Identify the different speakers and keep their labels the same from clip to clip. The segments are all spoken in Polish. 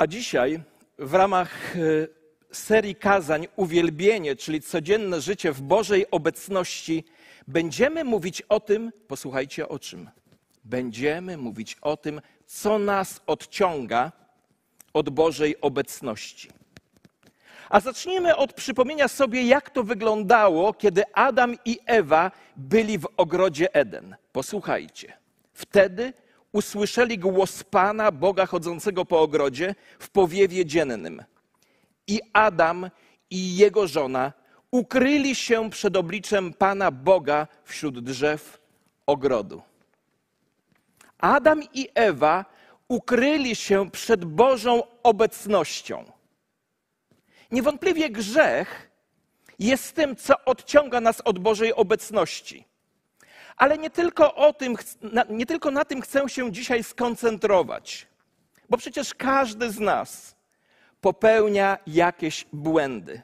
Speaker 1: A dzisiaj w ramach e, serii kazań Uwielbienie, czyli codzienne życie w Bożej obecności, będziemy mówić o tym, posłuchajcie o czym? Będziemy mówić o tym, co nas odciąga od Bożej obecności. A zacznijmy od przypomnienia sobie, jak to wyglądało, kiedy Adam i Ewa byli w ogrodzie Eden. Posłuchajcie. Wtedy usłyszeli głos Pana, Boga chodzącego po ogrodzie, w powiewie dziennym. I Adam i jego żona ukryli się przed obliczem Pana Boga wśród drzew ogrodu. Adam i Ewa ukryli się przed Bożą obecnością. Niewątpliwie grzech jest tym, co odciąga nas od Bożej obecności. Ale nie tylko, o tym, nie tylko na tym chcę się dzisiaj skoncentrować, bo przecież każdy z nas popełnia jakieś błędy.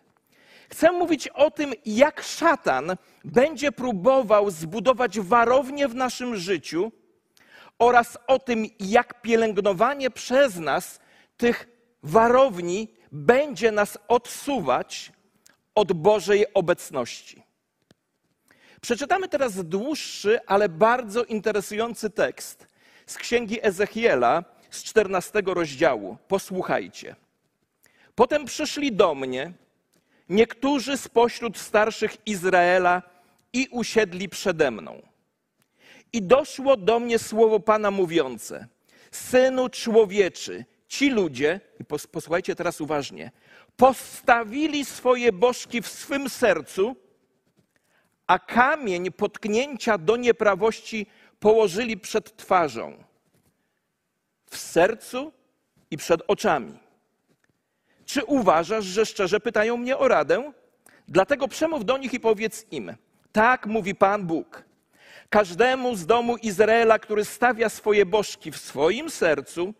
Speaker 1: Chcę mówić o tym, jak szatan będzie próbował zbudować warownię w naszym życiu oraz o tym, jak pielęgnowanie przez nas tych warowni będzie nas odsuwać od Bożej obecności. Przeczytamy teraz dłuższy, ale bardzo interesujący tekst z księgi Ezechiela z 14 rozdziału. Posłuchajcie. Potem przyszli do mnie niektórzy spośród starszych Izraela i usiedli przede mną. I doszło do mnie słowo Pana mówiące: Synu człowieczy, ci ludzie, posłuchajcie teraz uważnie, postawili swoje bożki w swym sercu, a kamień potknięcia do nieprawości położyli przed twarzą, w sercu i przed oczami. Czy uważasz, że szczerze pytają mnie o radę? Dlatego przemów do nich i powiedz im: Tak mówi Pan Bóg. Każdemu z domu Izraela, który stawia swoje bożki w swoim sercu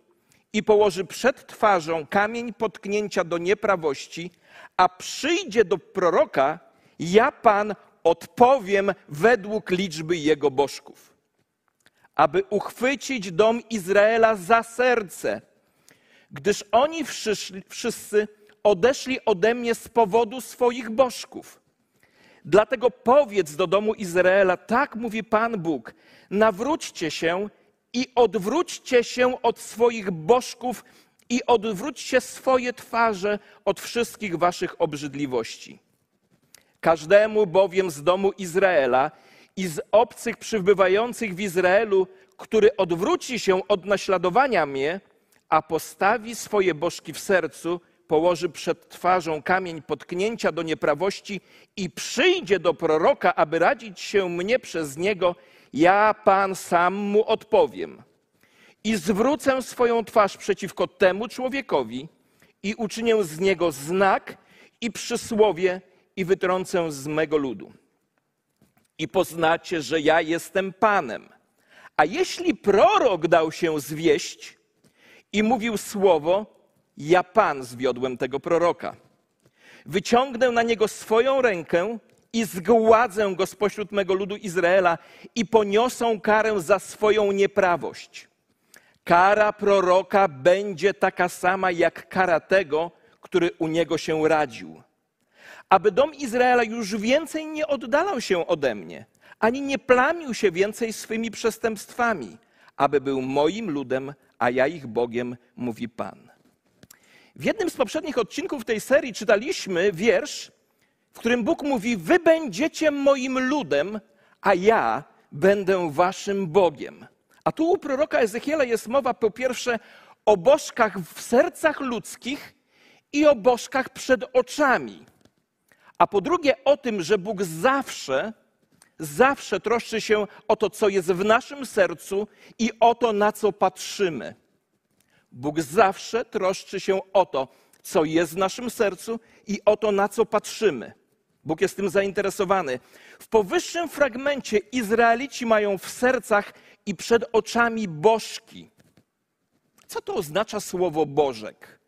Speaker 1: i położy przed twarzą kamień potknięcia do nieprawości, a przyjdzie do proroka, ja Pan odpowiem według liczby jego bożków. Aby uchwycić dom Izraela za serce, gdyż oni wszyscy odeszli ode mnie z powodu swoich bożków. Dlatego powiedz do domu Izraela, tak mówi Pan Bóg, nawróćcie się i odwróćcie się od swoich bożków i odwróćcie swoje twarze od wszystkich waszych obrzydliwości. Każdemu bowiem z domu Izraela i z obcych przybywających w Izraelu, który odwróci się od naśladowania mnie, a postawi swoje bożki w sercu, położy przed twarzą kamień potknięcia do nieprawości i przyjdzie do proroka, aby radzić się mnie przez niego, ja Pan sam mu odpowiem. I zwrócę swoją twarz przeciwko temu człowiekowi i uczynię z niego znak i przysłowie i wytrącę z mego ludu. I poznacie, że ja jestem Panem. A jeśli prorok dał się zwieść i mówił słowo, ja Pan zwiodłem tego proroka. Wyciągnę na niego swoją rękę i zgładzę go spośród mego ludu Izraela i poniosą karę za swoją nieprawość. Kara proroka będzie taka sama jak kara tego, który u niego się radził. Aby dom Izraela już więcej nie oddalał się ode mnie, ani nie plamił się więcej swymi przestępstwami, aby był moim ludem, a ja ich Bogiem, mówi Pan. W jednym z poprzednich odcinków tej serii czytaliśmy wiersz, w którym Bóg mówi: Wy będziecie moim ludem, a ja będę waszym Bogiem. A tu u proroka Ezechiela jest mowa po pierwsze o bożkach w sercach ludzkich i o bożkach przed oczami. A po drugie o tym, że Bóg zawsze, zawsze troszczy się o to, co jest w naszym sercu i o to, na co patrzymy. Bóg zawsze troszczy się o to, co jest w naszym sercu i o to, na co patrzymy. Bóg jest tym zainteresowany. W powyższym fragmencie Izraelici mają w sercach i przed oczami bożki. Co to oznacza słowo Bożek?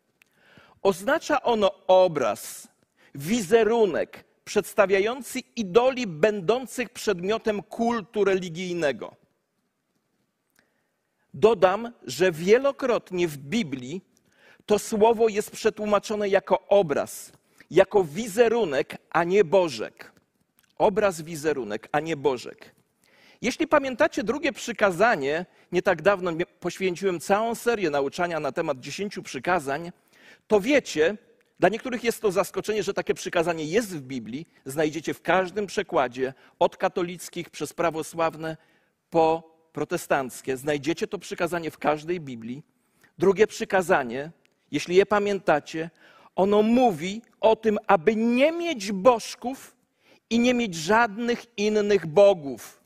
Speaker 1: Oznacza ono obraz, wizerunek przedstawiający idoli będących przedmiotem kultu religijnego. Dodam, że wielokrotnie w Biblii to słowo jest przetłumaczone jako obraz, jako wizerunek, a nie Bożek. Obraz, wizerunek, a nie Bożek. Jeśli pamiętacie drugie przykazanie, nie tak dawno poświęciłem całą serię nauczania na temat dziesięciu przykazań, to wiecie, dla niektórych jest to zaskoczenie, że takie przykazanie jest w Biblii. Znajdziecie w każdym przekładzie, od katolickich przez prawosławne po protestanckie. Znajdziecie to przykazanie w każdej Biblii. Drugie przykazanie, jeśli je pamiętacie, ono mówi o tym, aby nie mieć bożków i nie mieć żadnych innych bogów.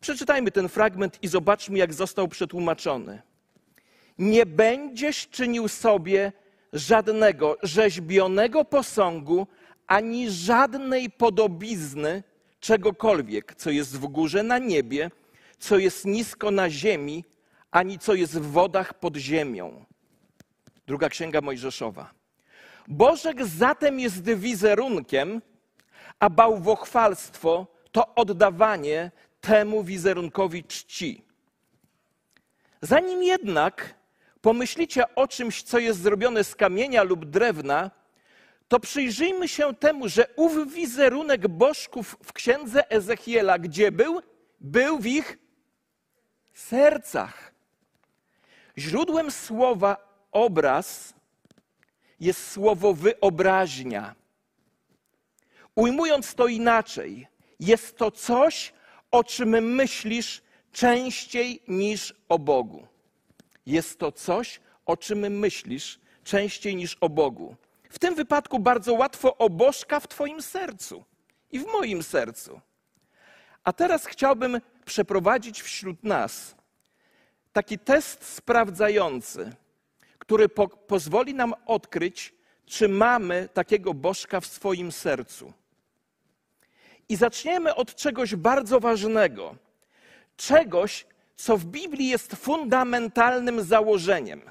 Speaker 1: Przeczytajmy ten fragment i zobaczmy, jak został przetłumaczony. Nie będziesz czynił sobie żadnego rzeźbionego posągu, ani żadnej podobizny czegokolwiek, co jest w górze na niebie, co jest nisko na ziemi, ani co jest w wodach pod ziemią. Druga księga Mojżeszowa. Bożek zatem jest wizerunkiem, a bałwochwalstwo to oddawanie temu wizerunkowi czci. Zanim jednak pomyślicie o czymś, co jest zrobione z kamienia lub drewna, to przyjrzyjmy się temu, że ów wizerunek bożków w księdze Ezechiela, gdzie był? Był w ich sercach. Źródłem słowa obraz jest słowo wyobraźnia. Ujmując to inaczej, jest to coś, o czym myślisz częściej niż o Bogu. Jest to coś, o czym myślisz częściej niż o Bogu. W tym wypadku bardzo łatwo o Bożka w Twoim sercu i w moim sercu. A teraz chciałbym przeprowadzić wśród nas taki test sprawdzający, który po pozwoli nam odkryć, czy mamy takiego Bożka w swoim sercu. I zaczniemy od czegoś bardzo ważnego. Czegoś, co w Biblii jest fundamentalnym założeniem.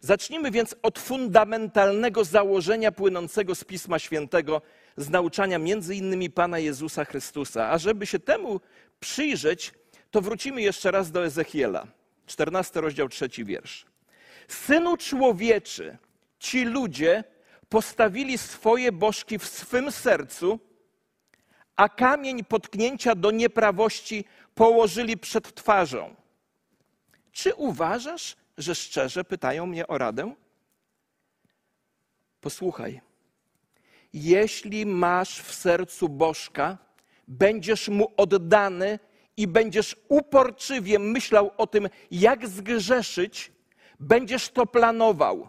Speaker 1: Zacznijmy więc od fundamentalnego założenia płynącego z Pisma Świętego, z nauczania między innymi Pana Jezusa Chrystusa. A żeby się temu przyjrzeć, to wrócimy jeszcze raz do Ezechiela, 14 rozdział, trzeci wiersz. Synu człowieczy, ci ludzie postawili swoje bożki w swym sercu, a kamień potknięcia do nieprawości położyli przed twarzą. Czy uważasz, że szczerze pytają mnie o radę? Posłuchaj. Jeśli masz w sercu Bożka, będziesz mu oddany i będziesz uporczywie myślał o tym, jak zgrzeszyć, będziesz to planował.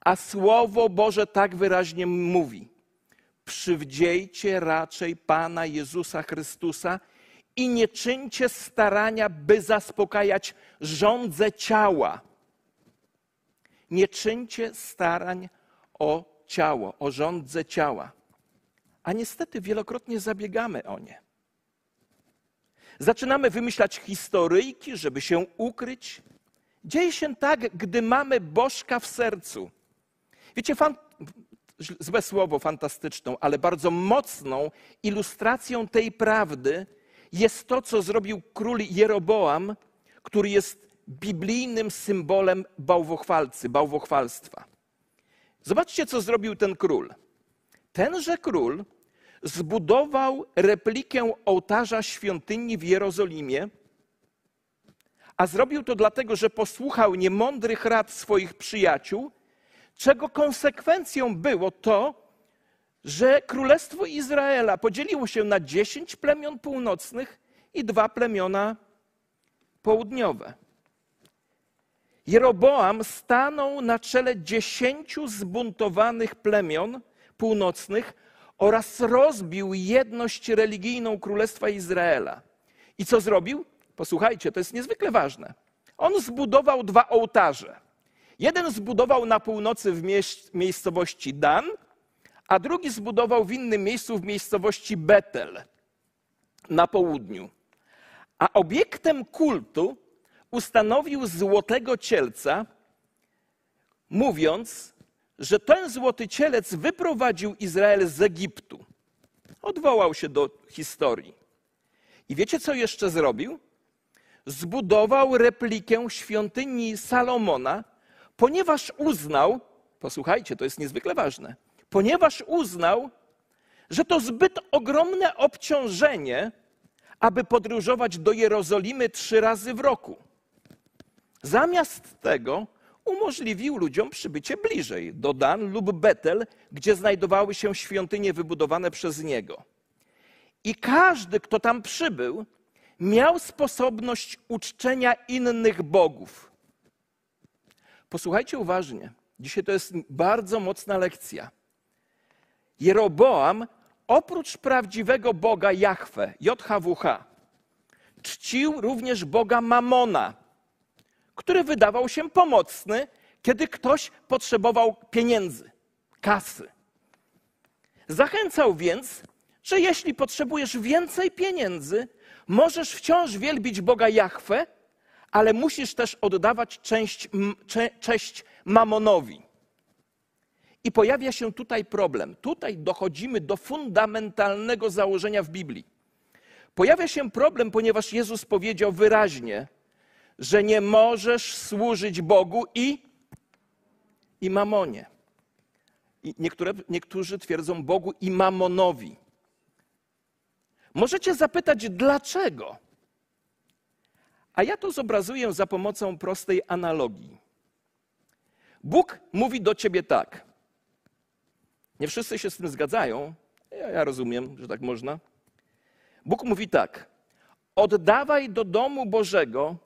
Speaker 1: A Słowo Boże tak wyraźnie mówi: przywdziejcie raczej Pana Jezusa Chrystusa i nie czyńcie starania, by zaspokajać żądze ciała. Nie czyńcie starań o ciało, o żądze ciała. A niestety wielokrotnie zabiegamy o nie. Zaczynamy wymyślać historyjki, żeby się ukryć. Dzieje się tak, gdy mamy Bożka w sercu. Wiecie, fan, złe słowo, fantastyczną, ale bardzo mocną ilustracją tej prawdy jest to, co zrobił król Jeroboam, który jest biblijnym symbolem bałwochwalcy, bałwochwalstwa. Zobaczcie, co zrobił ten król. Tenże król zbudował replikę ołtarza świątyni w Jerozolimie, a zrobił to dlatego, że posłuchał niemądrych rad swoich przyjaciół, czego konsekwencją było to, że Królestwo Izraela podzieliło się na dziesięć plemion północnych i dwa plemiona południowe. Jeroboam stanął na czele dziesięciu zbuntowanych plemion północnych oraz rozbił jedność religijną Królestwa Izraela. I co zrobił? Posłuchajcie, to jest niezwykle ważne. On zbudował dwa ołtarze. Jeden zbudował na północy w miejscowości Dan, a drugi zbudował w innym miejscu w miejscowości Betel na południu. A obiektem kultu ustanowił złotego cielca, mówiąc, że ten złoty cielec wyprowadził Izrael z Egiptu. Odwołał się do historii. I wiecie, co jeszcze zrobił? zbudował replikę świątyni Salomona, ponieważ uznał, posłuchajcie, to jest niezwykle ważne, ponieważ uznał, że to zbyt ogromne obciążenie, aby podróżować do Jerozolimy trzy razy w roku. Zamiast tego umożliwił ludziom przybycie bliżej, do Dan lub Betel, gdzie znajdowały się świątynie wybudowane przez niego. I każdy, kto tam przybył, miał sposobność uczczenia innych bogów. Posłuchajcie uważnie. Dzisiaj to jest bardzo mocna lekcja. Jeroboam oprócz prawdziwego Boga Jahwe, JHWH, czcił również Boga Mamona, który wydawał się pomocny, kiedy ktoś potrzebował pieniędzy, kasy. Zachęcał więc, że jeśli potrzebujesz więcej pieniędzy, możesz wciąż wielbić Boga Jahwe, ale musisz też oddawać część, cze, cześć Mamonowi. I pojawia się tutaj problem. Tutaj dochodzimy do fundamentalnego założenia w Biblii. Pojawia się problem, ponieważ Jezus powiedział wyraźnie, że nie możesz służyć Bogu i, i mamonie. I niektóre, niektórzy twierdzą Bogu i mamonowi. Możecie zapytać, dlaczego? A ja to zobrazuję za pomocą prostej analogii. Bóg mówi do ciebie tak. Nie wszyscy się z tym zgadzają. Ja, ja rozumiem, że tak można. Bóg mówi tak: oddawaj do domu Bożego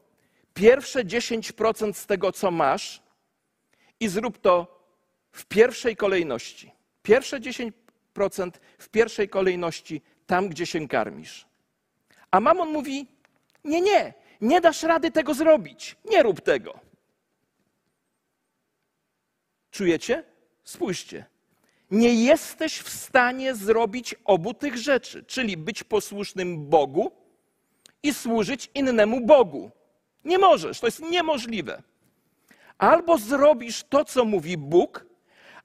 Speaker 1: pierwsze 10% z tego, co masz, i zrób to w pierwszej kolejności. Pierwsze 10% w pierwszej kolejności, tam gdzie się karmisz. A mamon mówi: Nie, nie, nie dasz rady tego zrobić. Nie rób tego. Czujecie? Spójrzcie nie jesteś w stanie zrobić obu tych rzeczy, czyli być posłusznym Bogu i służyć innemu Bogu. Nie możesz, to jest niemożliwe. Albo zrobisz to, co mówi Bóg,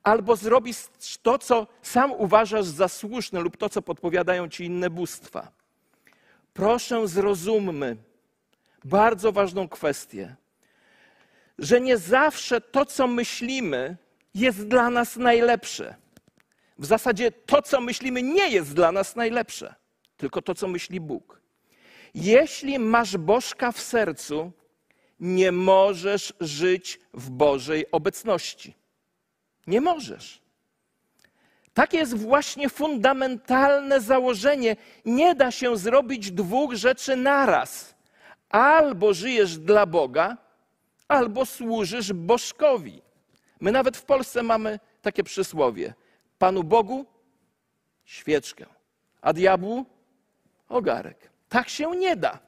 Speaker 1: albo zrobisz to, co sam uważasz za słuszne, lub to, co podpowiadają ci inne bóstwa. Proszę, zrozummy bardzo ważną kwestię, że nie zawsze to, co myślimy, jest dla nas najlepsze. W zasadzie to, co myślimy, nie jest dla nas najlepsze, tylko to, co myśli Bóg. Jeśli masz Bożka w sercu, nie możesz żyć w Bożej obecności. Nie możesz. Takie jest właśnie fundamentalne założenie. Nie da się zrobić dwóch rzeczy naraz. Albo żyjesz dla Boga, albo służysz Bożkowi. My nawet w Polsce mamy takie przysłowie. Panu Bogu świeczkę, a diabłu ogarek. Tak się nie da.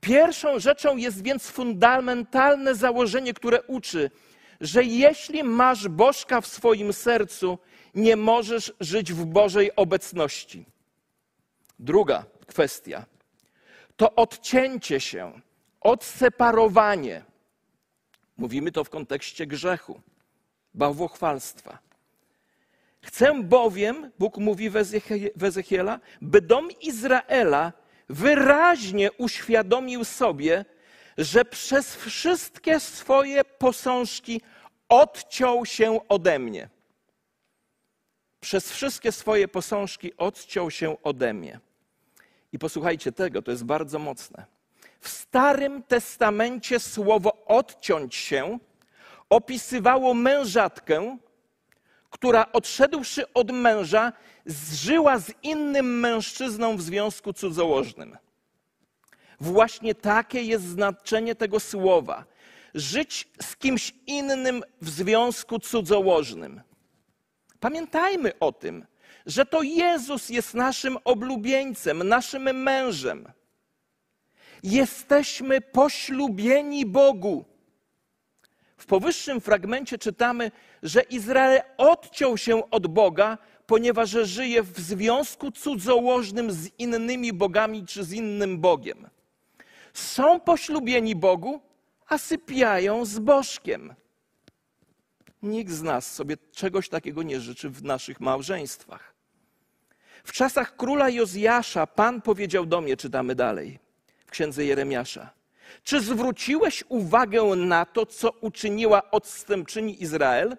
Speaker 1: Pierwszą rzeczą jest więc fundamentalne założenie, które uczy, że jeśli masz Bożka w swoim sercu, nie możesz żyć w Bożej obecności. Druga kwestia to odcięcie się, odseparowanie. Mówimy to w kontekście grzechu, bałwochwalstwa. Chcę bowiem, Bóg mówi w Ezechiela, by dom Izraela wyraźnie uświadomił sobie, że przez wszystkie swoje posążki odciął się ode mnie. Przez wszystkie swoje posążki odciął się ode mnie. I posłuchajcie tego, to jest bardzo mocne. W Starym Testamencie słowo odciąć się opisywało mężatkę, która odszedłszy od męża, zżyła z innym mężczyzną w związku cudzołożnym. Właśnie takie jest znaczenie tego słowa. Żyć z kimś innym w związku cudzołożnym. Pamiętajmy o tym, że to Jezus jest naszym oblubieńcem, naszym mężem. Jesteśmy poślubieni Bogu. W powyższym fragmencie czytamy, że Izrael odciął się od Boga, ponieważ żyje w związku cudzołożnym z innymi bogami czy z innym Bogiem. Są poślubieni Bogu, a sypiają z Bożkiem. Nikt z nas sobie czegoś takiego nie życzy w naszych małżeństwach. W czasach króla Jozjasza Pan powiedział do mnie, czytamy dalej, w księdze Jeremiasza. Czy zwróciłeś uwagę na to, co uczyniła odstępczyni Izrael?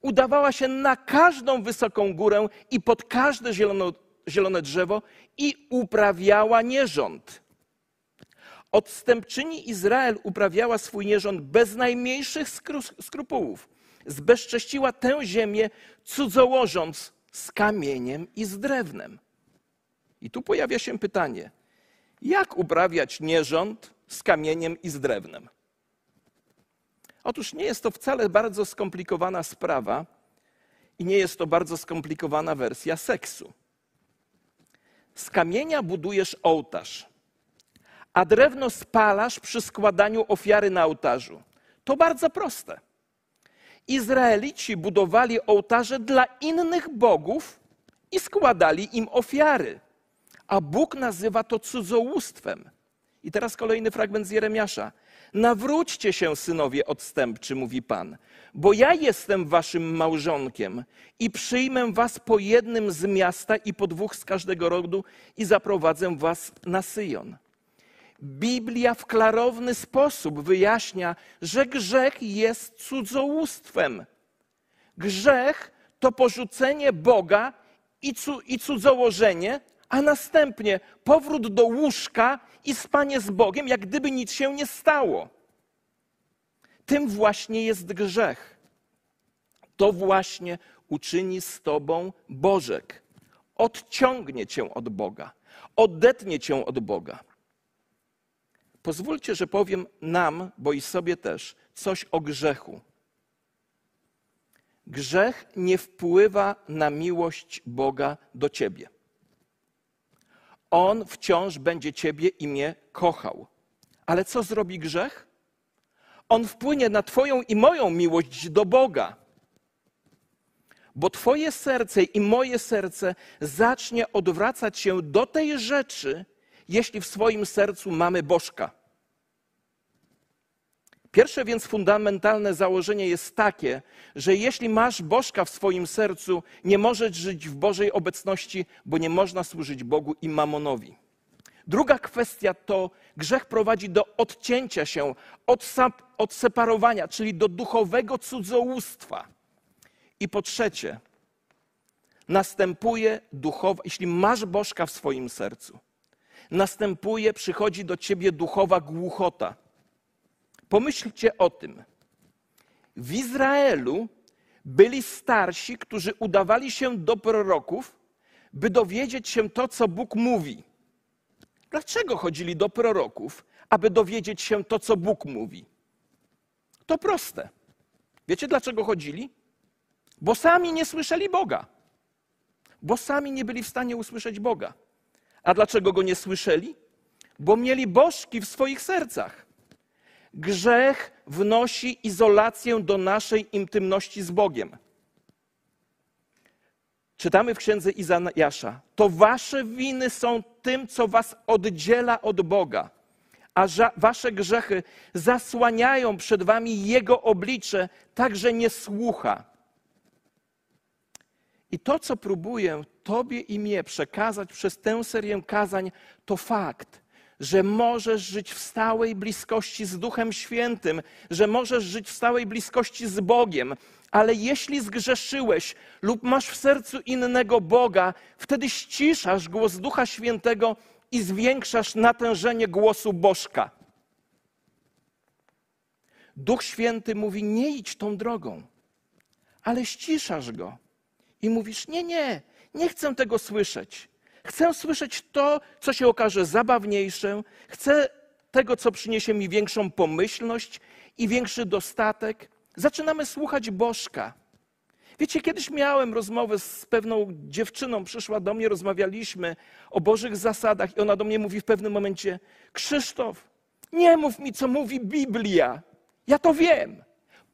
Speaker 1: Udawała się na każdą wysoką górę i pod każde zielono, zielone drzewo i uprawiała nierząd. Odstępczyni Izrael uprawiała swój nierząd bez najmniejszych skrupułów. Zbezcześciła tę ziemię, cudzołożąc z kamieniem i z drewnem. I tu pojawia się pytanie, jak uprawiać nierząd z kamieniem i z drewnem? Otóż nie jest to wcale bardzo skomplikowana sprawa i nie jest to bardzo skomplikowana wersja seksu. Z kamienia budujesz ołtarz, a drewno spalasz przy składaniu ofiary na ołtarzu. To bardzo proste. Izraelici budowali ołtarze dla innych bogów i składali im ofiary, a Bóg nazywa to cudzołóstwem. I teraz kolejny fragment z Jeremiasza. Nawróćcie się, synowie odstępczy, mówi Pan, bo ja jestem waszym małżonkiem i przyjmę was po jednym z miasta i po dwóch z każdego rodu i zaprowadzę was na Syjon. Biblia w klarowny sposób wyjaśnia, że grzech jest cudzołóstwem. Grzech to porzucenie Boga i cudzołożenie, a następnie powrót do łóżka i spanie z Bogiem, jak gdyby nic się nie stało. Tym właśnie jest grzech. To właśnie uczyni z tobą Bożek. Odciągnie cię od Boga, odetnie cię od Boga. Pozwólcie, że powiem nam, bo i sobie też, coś o grzechu. Grzech nie wpływa na miłość Boga do ciebie. On wciąż będzie ciebie i mnie kochał. Ale co zrobi grzech? On wpłynie na Twoją i moją miłość do Boga. Bo Twoje serce i moje serce zacznie odwracać się do tej rzeczy, jeśli w swoim sercu mamy Bożka. Pierwsze więc fundamentalne założenie jest takie, że jeśli masz Bożka w swoim sercu, nie możesz żyć w Bożej obecności, bo nie można służyć Bogu i mamonowi. Druga kwestia to grzech prowadzi do odcięcia się, od odseparowania, czyli do duchowego cudzołóstwa. I po trzecie, następuje duchowa, jeśli masz Bożka w swoim sercu, następuje, przychodzi do ciebie duchowa głuchota Pomyślcie o tym. W Izraelu byli starsi, którzy udawali się do proroków, by dowiedzieć się to, co Bóg mówi. Dlaczego chodzili do proroków, aby dowiedzieć się to, co Bóg mówi? To proste. Wiecie, dlaczego chodzili? Bo sami nie słyszeli Boga. Bo sami nie byli w stanie usłyszeć Boga. A dlaczego go nie słyszeli? Bo mieli bożki w swoich sercach. Grzech wnosi izolację do naszej intymności z Bogiem. Czytamy w księdze Izajasza: To wasze winy są tym, co was oddziela od Boga, a wasze grzechy zasłaniają przed wami Jego oblicze, tak że nie słucha. I to, co próbuję Tobie i mnie przekazać przez tę serię kazań, to fakt że możesz żyć w stałej bliskości z Duchem Świętym, że możesz żyć w stałej bliskości z Bogiem, ale jeśli zgrzeszyłeś lub masz w sercu innego Boga, wtedy ściszasz głos Ducha Świętego i zwiększasz natężenie głosu Bożka. Duch Święty mówi: Nie idź tą drogą, ale ściszasz go i mówisz: Nie, nie, nie chcę tego słyszeć. Chcę słyszeć to, co się okaże zabawniejsze. Chcę tego, co przyniesie mi większą pomyślność i większy dostatek. Zaczynamy słuchać Bożka. Wiecie, kiedyś miałem rozmowę z pewną dziewczyną, przyszła do mnie, rozmawialiśmy o Bożych zasadach i ona do mnie mówi w pewnym momencie: Krzysztof, nie mów mi, co mówi Biblia. Ja to wiem.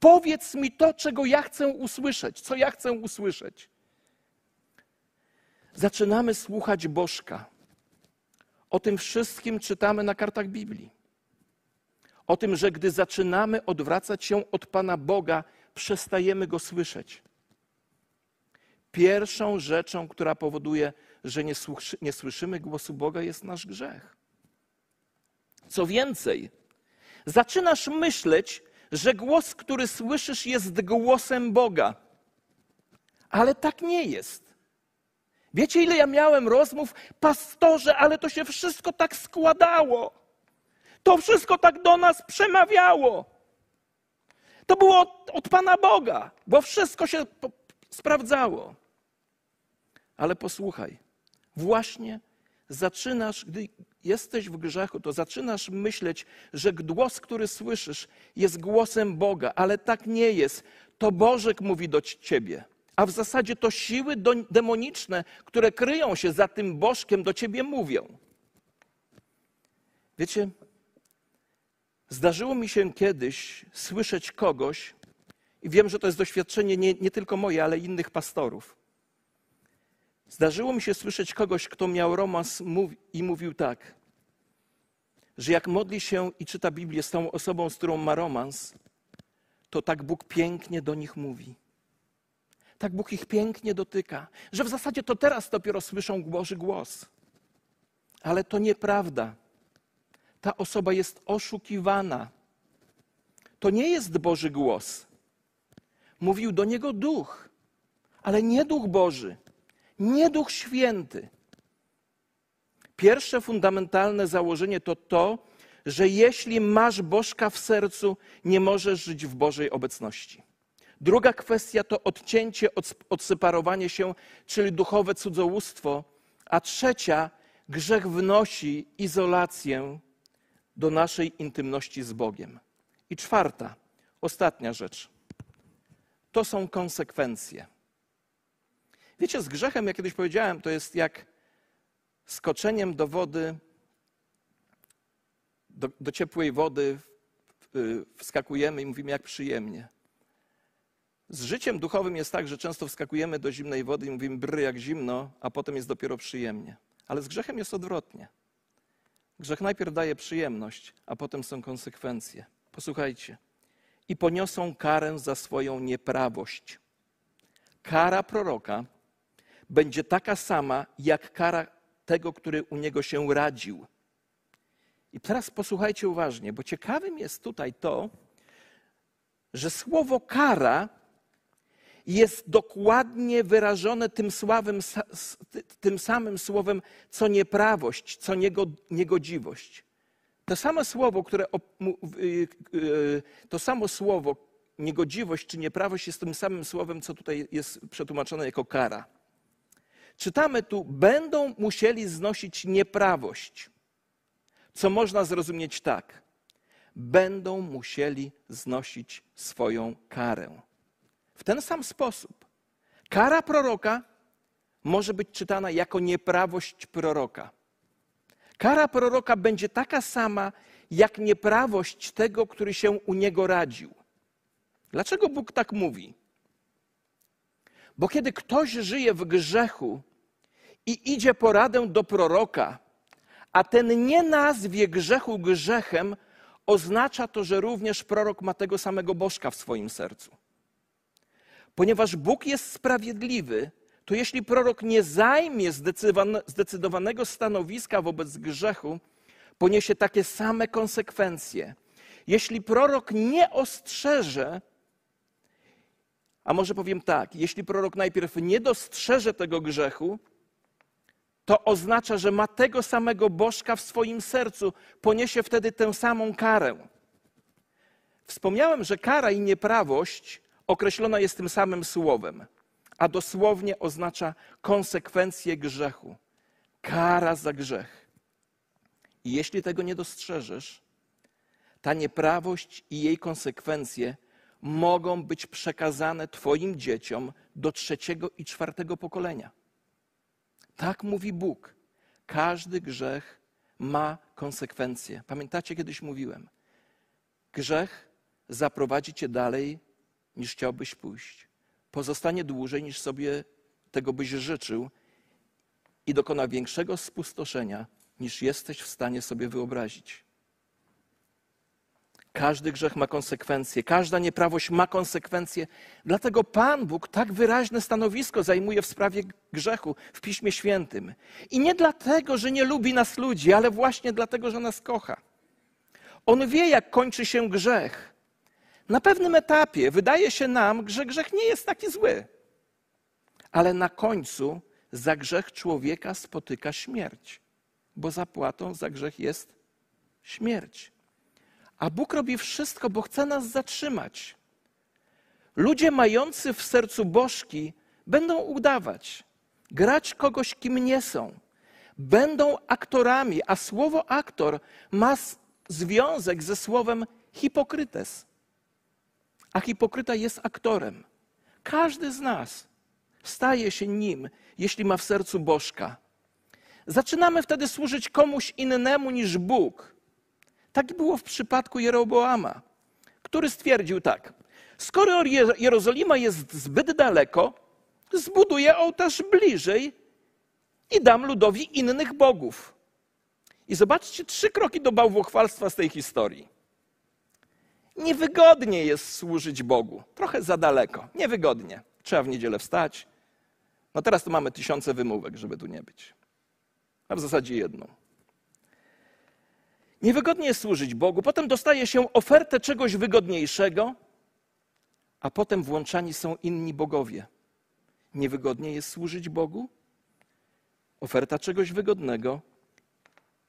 Speaker 1: Powiedz mi to, czego ja chcę usłyszeć, co ja chcę usłyszeć zaczynamy słuchać Bożka. O tym wszystkim czytamy na kartach Biblii. O tym, że gdy zaczynamy odwracać się od Pana Boga, przestajemy Go słyszeć. Pierwszą rzeczą, która powoduje, że nie, nie słyszymy głosu Boga, jest nasz grzech. Co więcej, zaczynasz myśleć, że głos, który słyszysz, jest głosem Boga. Ale tak nie jest. Wiecie, ile ja miałem rozmów, pastorze, ale to się wszystko tak składało. To wszystko tak do nas przemawiało. To było od, od Pana Boga, bo wszystko się po, sprawdzało. Ale posłuchaj, właśnie zaczynasz, gdy jesteś w grzechu, to zaczynasz myśleć, że głos, który słyszysz, jest głosem Boga, ale tak nie jest. To Bożek mówi do ciebie. A w zasadzie to siły demoniczne, które kryją się za tym Bożkiem, do ciebie mówią. Wiecie, zdarzyło mi się kiedyś słyszeć kogoś, i wiem, że to jest doświadczenie nie, nie tylko moje, ale innych pastorów Zdarzyło mi się słyszeć kogoś, kto miał romans i mówił tak, że jak modli się i czyta Biblię z tą osobą, z którą ma romans, to tak Bóg pięknie do nich mówi. Tak Bóg ich pięknie dotyka, że w zasadzie to teraz dopiero słyszą Boży głos. Ale to nieprawda. Ta osoba jest oszukiwana. To nie jest Boży głos. Mówił do niego duch, ale nie duch Boży nie Duch Święty. Pierwsze fundamentalne założenie to to, że jeśli masz Bożka w sercu, nie możesz żyć w Bożej obecności. Druga kwestia to odcięcie, odseparowanie się, czyli duchowe cudzołóstwo. A trzecia, grzech wnosi izolację do naszej intymności z Bogiem. I czwarta, ostatnia rzecz. To są konsekwencje. Wiecie, z grzechem, jak kiedyś powiedziałem, to jest jak skoczeniem do wody, do, do ciepłej wody wskakujemy i mówimy, jak przyjemnie. Z życiem duchowym jest tak, że często wskakujemy do zimnej wody i mówimy, bry jak zimno, a potem jest dopiero przyjemnie. Ale z grzechem jest odwrotnie. Grzech najpierw daje przyjemność, a potem są konsekwencje. Posłuchajcie. I poniosą karę za swoją nieprawość. Kara proroka będzie taka sama, jak kara tego, który u niego się radził. I teraz posłuchajcie uważnie, bo ciekawym jest tutaj to, że słowo kara jest dokładnie wyrażone tym, tym samym słowem, co nieprawość, co niegodziwość. To samo słowo, które y, y, to samo słowo niegodziwość czy nieprawość jest tym samym słowem, co tutaj jest przetłumaczone jako kara czytamy tu, będą musieli znosić nieprawość. Co można zrozumieć tak? Będą musieli znosić swoją karę. W ten sam sposób kara proroka może być czytana jako nieprawość proroka. Kara proroka będzie taka sama, jak nieprawość tego, który się u niego radził. Dlaczego Bóg tak mówi? Bo kiedy ktoś żyje w grzechu, i idzie poradę do proroka, a ten nie nazwie grzechu grzechem, oznacza to, że również prorok ma tego samego bożka w swoim sercu. Ponieważ Bóg jest sprawiedliwy, to jeśli prorok nie zajmie zdecydowanego stanowiska wobec grzechu, poniesie takie same konsekwencje. Jeśli prorok nie ostrzeże, a może powiem tak, jeśli prorok najpierw nie dostrzeże tego grzechu, to oznacza, że ma tego samego Bożka w swoim sercu, poniesie wtedy tę samą karę. Wspomniałem, że kara i nieprawość określona jest tym samym słowem, a dosłownie oznacza konsekwencje grzechu. Kara za grzech. I jeśli tego nie dostrzeżesz, ta nieprawość i jej konsekwencje mogą być przekazane Twoim dzieciom do trzeciego i czwartego pokolenia. Tak mówi Bóg. Każdy grzech ma konsekwencje. Pamiętacie, kiedyś mówiłem, grzech zaprowadzi cię dalej, niż chciałbyś pójść. Pozostanie dłużej, niż sobie tego byś życzył i dokona większego spustoszenia, niż jesteś w stanie sobie wyobrazić. Każdy grzech ma konsekwencje, każda nieprawość ma konsekwencje. Dlatego Pan Bóg tak wyraźne stanowisko zajmuje w sprawie grzechu w Piśmie Świętym. I nie dlatego, że nie lubi nas ludzi, ale właśnie dlatego, że nas kocha. On wie, jak kończy się grzech. Na pewnym etapie wydaje się nam, że grzech nie jest taki zły. Ale na końcu za grzech człowieka spotyka śmierć, bo zapłatą za grzech jest śmierć. A Bóg robi wszystko, bo chce nas zatrzymać. Ludzie mający w sercu bożki będą udawać, grać kogoś, kim nie są. Będą aktorami, a słowo aktor ma związek ze słowem hipokrytes. A hipokryta jest aktorem. Każdy z nas staje się nim, jeśli ma w sercu bożka. Zaczynamy wtedy służyć komuś innemu niż Bóg. Tak było w przypadku Jeroboama, który stwierdził tak: Skoro Jerozolima jest zbyt daleko, zbuduję ołtarz bliżej i dam ludowi innych bogów. I zobaczcie trzy kroki do bałwochwalstwa z tej historii. Niewygodnie jest służyć Bogu, trochę za daleko, niewygodnie. Trzeba w niedzielę wstać. No teraz to mamy tysiące wymówek, żeby tu nie być. A w zasadzie jedną. Niewygodnie jest służyć Bogu, potem dostaje się ofertę czegoś wygodniejszego, a potem włączani są inni bogowie. Niewygodnie jest służyć Bogu, oferta czegoś wygodnego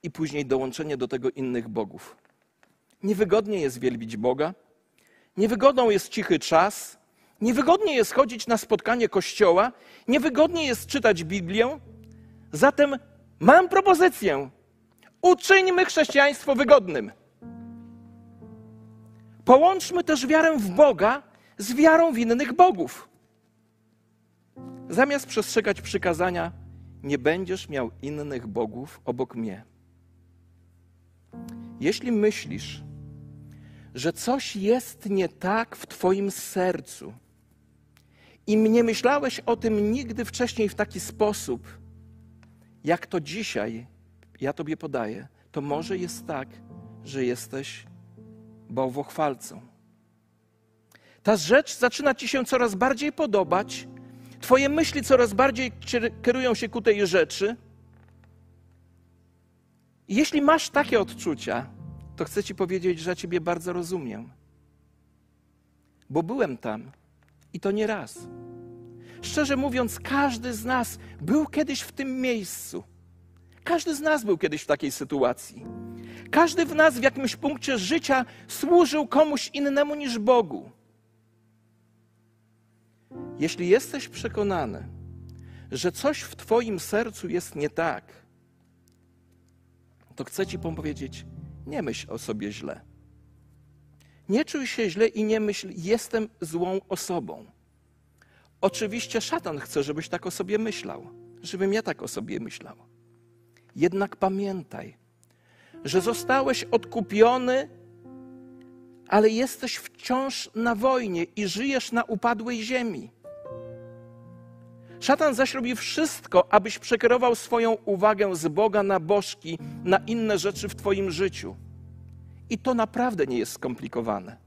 Speaker 1: i później dołączenie do tego innych bogów. Niewygodnie jest wielbić Boga, niewygodną jest cichy czas, niewygodnie jest chodzić na spotkanie kościoła, niewygodnie jest czytać Biblię. Zatem mam propozycję. Uczyńmy chrześcijaństwo wygodnym. Połączmy też wiarę w Boga z wiarą w innych bogów. Zamiast przestrzegać przykazania, nie będziesz miał innych bogów obok mnie. Jeśli myślisz, że coś jest nie tak w Twoim sercu i nie myślałeś o tym nigdy wcześniej w taki sposób, jak to dzisiaj ja Tobie podaję, to może jest tak, że jesteś bałwochwalcą. Ta rzecz zaczyna Ci się coraz bardziej podobać, Twoje myśli coraz bardziej kierują się ku tej rzeczy. Jeśli masz takie odczucia, to chcę Ci powiedzieć, że Ciebie bardzo rozumiem. Bo byłem tam i to nie raz. Szczerze mówiąc, każdy z nas był kiedyś w tym miejscu. Każdy z nas był kiedyś w takiej sytuacji. Każdy w nas w jakimś punkcie życia służył komuś innemu niż Bogu. Jeśli jesteś przekonany, że coś w Twoim sercu jest nie tak, to chcę Ci powiedzieć, nie myśl o sobie źle. Nie czuj się źle i nie myśl, jestem złą osobą. Oczywiście szatan chce, żebyś tak o sobie myślał, żebym ja tak o sobie myślał. Jednak pamiętaj, że zostałeś odkupiony, ale jesteś wciąż na wojnie i żyjesz na upadłej ziemi. Szatan zaś robi wszystko, abyś przekierował swoją uwagę z Boga na bożki, na inne rzeczy w Twoim życiu. I to naprawdę nie jest skomplikowane.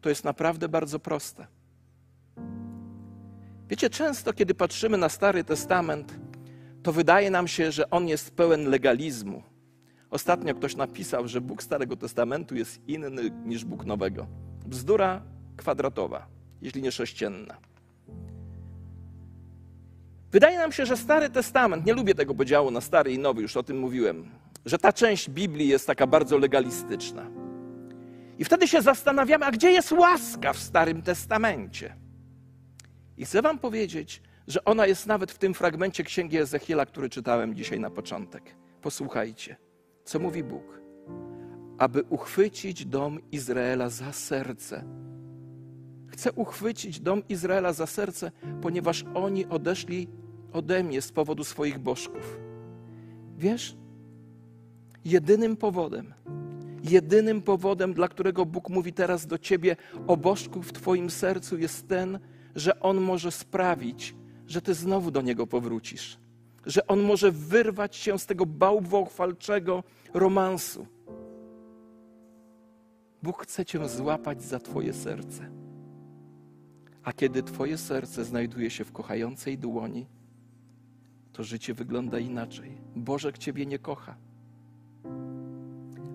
Speaker 1: To jest naprawdę bardzo proste. Wiecie, często kiedy patrzymy na Stary Testament, to wydaje nam się, że on jest pełen legalizmu. Ostatnio ktoś napisał, że Bóg Starego Testamentu jest inny niż Bóg Nowego. Bzdura kwadratowa, jeśli nie sześcienna. Wydaje nam się, że Stary Testament, nie lubię tego podziału na Stary i Nowy, już o tym mówiłem, że ta część Biblii jest taka bardzo legalistyczna. I wtedy się zastanawiamy, a gdzie jest łaska w Starym Testamencie? I chcę Wam powiedzieć, że ona jest nawet w tym fragmencie księgi Ezechiela, który czytałem dzisiaj na początek. Posłuchajcie, co mówi Bóg. Aby uchwycić dom Izraela za serce. Chcę uchwycić dom Izraela za serce, ponieważ oni odeszli ode mnie z powodu swoich bożków. Wiesz, jedynym powodem, jedynym powodem, dla którego Bóg mówi teraz do ciebie o bożku w twoim sercu, jest ten, że On może sprawić, że ty znowu do Niego powrócisz. Że On może wyrwać się z tego bałwochwalczego romansu. Bóg chce cię złapać za twoje serce. A kiedy twoje serce znajduje się w kochającej dłoni, to życie wygląda inaczej. Bożek ciebie nie kocha.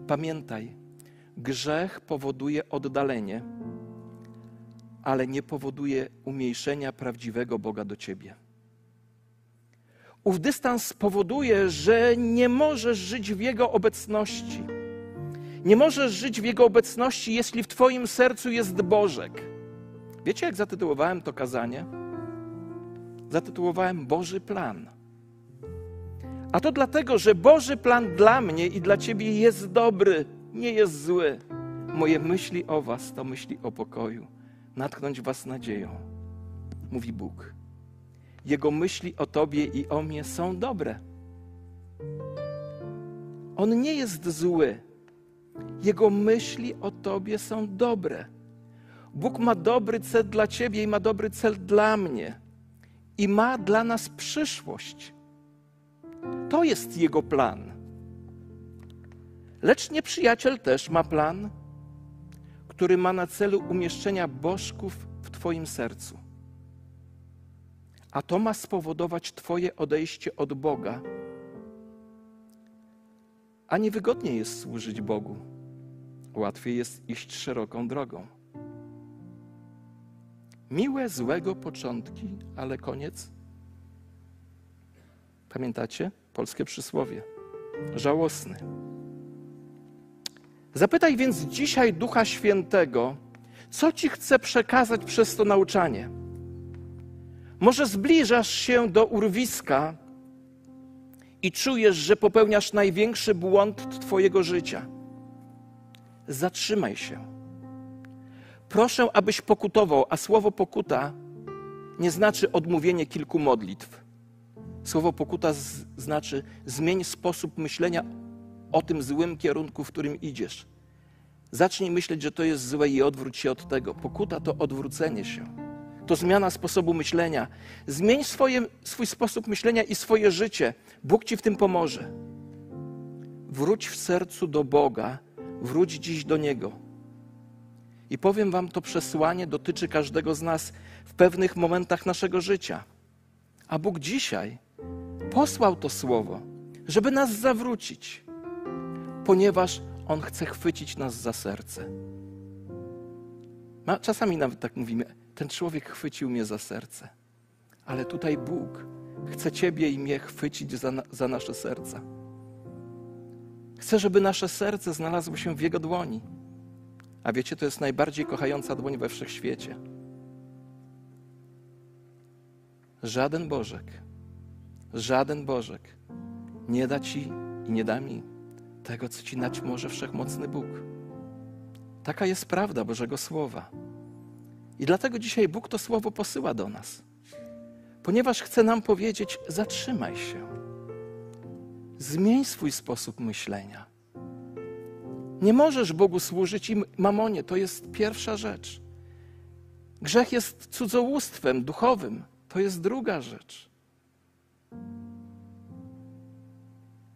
Speaker 1: Pamiętaj, Grzech powoduje oddalenie, ale nie powoduje umniejszenia prawdziwego Boga do ciebie. Ów dystans powoduje, że nie możesz żyć w Jego obecności. Nie możesz żyć w Jego obecności, jeśli w Twoim sercu jest Bożek. Wiecie, jak zatytułowałem to kazanie? Zatytułowałem Boży Plan. A to dlatego, że Boży plan dla mnie i dla Ciebie jest dobry, nie jest zły. Moje myśli o Was to myśli o pokoju, natknąć Was nadzieją, mówi Bóg. Jego myśli o Tobie i o mnie są dobre. On nie jest zły. Jego myśli o Tobie są dobre. Bóg ma dobry cel dla Ciebie i ma dobry cel dla mnie. I ma dla nas przyszłość. To jest Jego plan. Lecz nieprzyjaciel też ma plan, który ma na celu umieszczenia bożków w Twoim sercu. A to ma spowodować Twoje odejście od Boga. A niewygodnie jest służyć Bogu. Łatwiej jest iść szeroką drogą. Miłe, złego początki, ale koniec. Pamiętacie? Polskie przysłowie. Żałosny. Zapytaj więc dzisiaj Ducha Świętego, co ci chce przekazać przez to nauczanie. Może zbliżasz się do urwiska i czujesz, że popełniasz największy błąd Twojego życia. Zatrzymaj się. Proszę, abyś pokutował, a słowo pokuta nie znaczy odmówienie kilku modlitw. Słowo pokuta z, znaczy zmień sposób myślenia o tym złym kierunku, w którym idziesz. Zacznij myśleć, że to jest złe i odwróć się od tego. Pokuta to odwrócenie się. To zmiana sposobu myślenia. Zmień swoje, swój sposób myślenia i swoje życie. Bóg ci w tym pomoże. Wróć w sercu do Boga, wróć dziś do Niego. I powiem Wam, to przesłanie dotyczy każdego z nas w pewnych momentach naszego życia. A Bóg dzisiaj posłał to słowo, żeby nas zawrócić, ponieważ On chce chwycić nas za serce. Czasami nawet tak mówimy, ten człowiek chwycił mnie za serce, ale tutaj Bóg chce Ciebie i mnie chwycić za, za nasze serca. Chce, żeby nasze serce znalazło się w Jego dłoni. A wiecie, to jest najbardziej kochająca dłoń we wszechświecie. Żaden Bożek, żaden Bożek nie da Ci i nie da mi tego, co Ci dać może Wszechmocny Bóg. Taka jest prawda Bożego Słowa. I dlatego dzisiaj Bóg to Słowo posyła do nas. Ponieważ chce nam powiedzieć: zatrzymaj się. Zmień swój sposób myślenia. Nie możesz Bogu służyć i mamonie. To jest pierwsza rzecz. Grzech jest cudzołóstwem duchowym. To jest druga rzecz.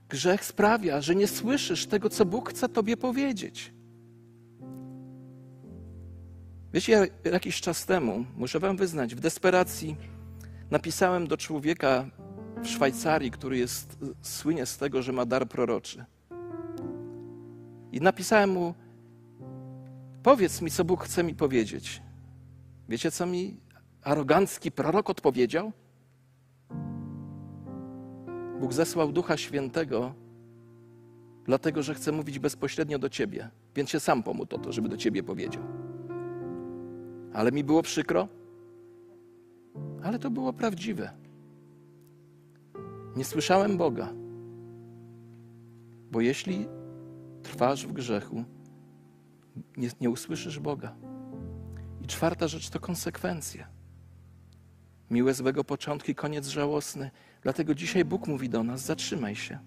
Speaker 1: Grzech sprawia, że nie słyszysz tego, co Bóg chce Tobie powiedzieć. Wiecie, ja jakiś czas temu, muszę Wam wyznać, w desperacji napisałem do człowieka w Szwajcarii, który jest, słynie z tego, że ma dar proroczy. I napisałem mu: Powiedz mi, co Bóg chce mi powiedzieć. Wiecie, co mi arogancki prorok odpowiedział? Bóg zesłał Ducha Świętego, dlatego że chce mówić bezpośrednio do ciebie, więc się sam pomógł o to, żeby do ciebie powiedział. Ale mi było przykro, ale to było prawdziwe. Nie słyszałem Boga, bo jeśli trwasz w grzechu, nie, nie usłyszysz Boga. I czwarta rzecz to konsekwencje. Miłe złego początki, koniec żałosny. Dlatego dzisiaj Bóg mówi do nas: zatrzymaj się.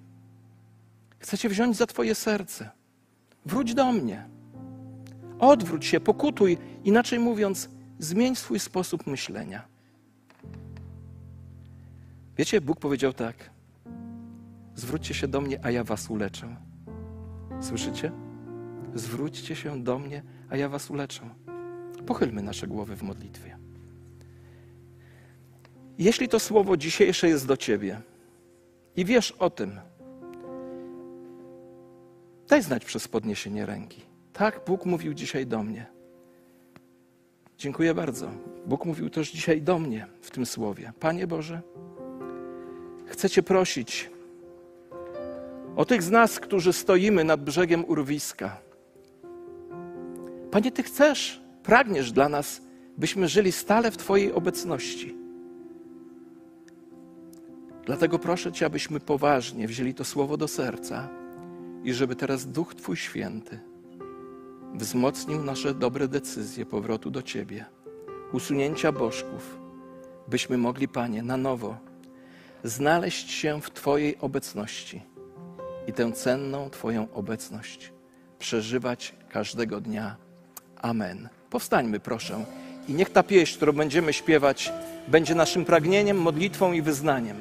Speaker 1: Chcę Cię wziąć za Twoje serce. Wróć do mnie. Odwróć się, pokutuj. Inaczej mówiąc, zmień swój sposób myślenia. Wiecie, Bóg powiedział tak: Zwróćcie się do mnie, a ja was uleczę. Słyszycie? Zwróćcie się do mnie, a ja was uleczę. Pochylmy nasze głowy w modlitwie. Jeśli to słowo dzisiejsze jest do ciebie i wiesz o tym, daj znać przez podniesienie ręki. Tak, Bóg mówił dzisiaj do mnie. Dziękuję bardzo. Bóg mówił też dzisiaj do mnie w tym słowie. Panie Boże, chcę Cię prosić o tych z nas, którzy stoimy nad brzegiem urwiska. Panie, Ty chcesz, pragniesz dla nas, byśmy żyli stale w Twojej obecności. Dlatego proszę Cię, abyśmy poważnie wzięli to słowo do serca i żeby teraz Duch Twój Święty wzmocnił nasze dobre decyzje powrotu do Ciebie, usunięcia bożków, byśmy mogli, Panie, na nowo znaleźć się w Twojej obecności i tę cenną Twoją obecność przeżywać każdego dnia. Amen. Powstańmy, proszę, i niech ta pieśń, którą będziemy śpiewać, będzie naszym pragnieniem, modlitwą i wyznaniem.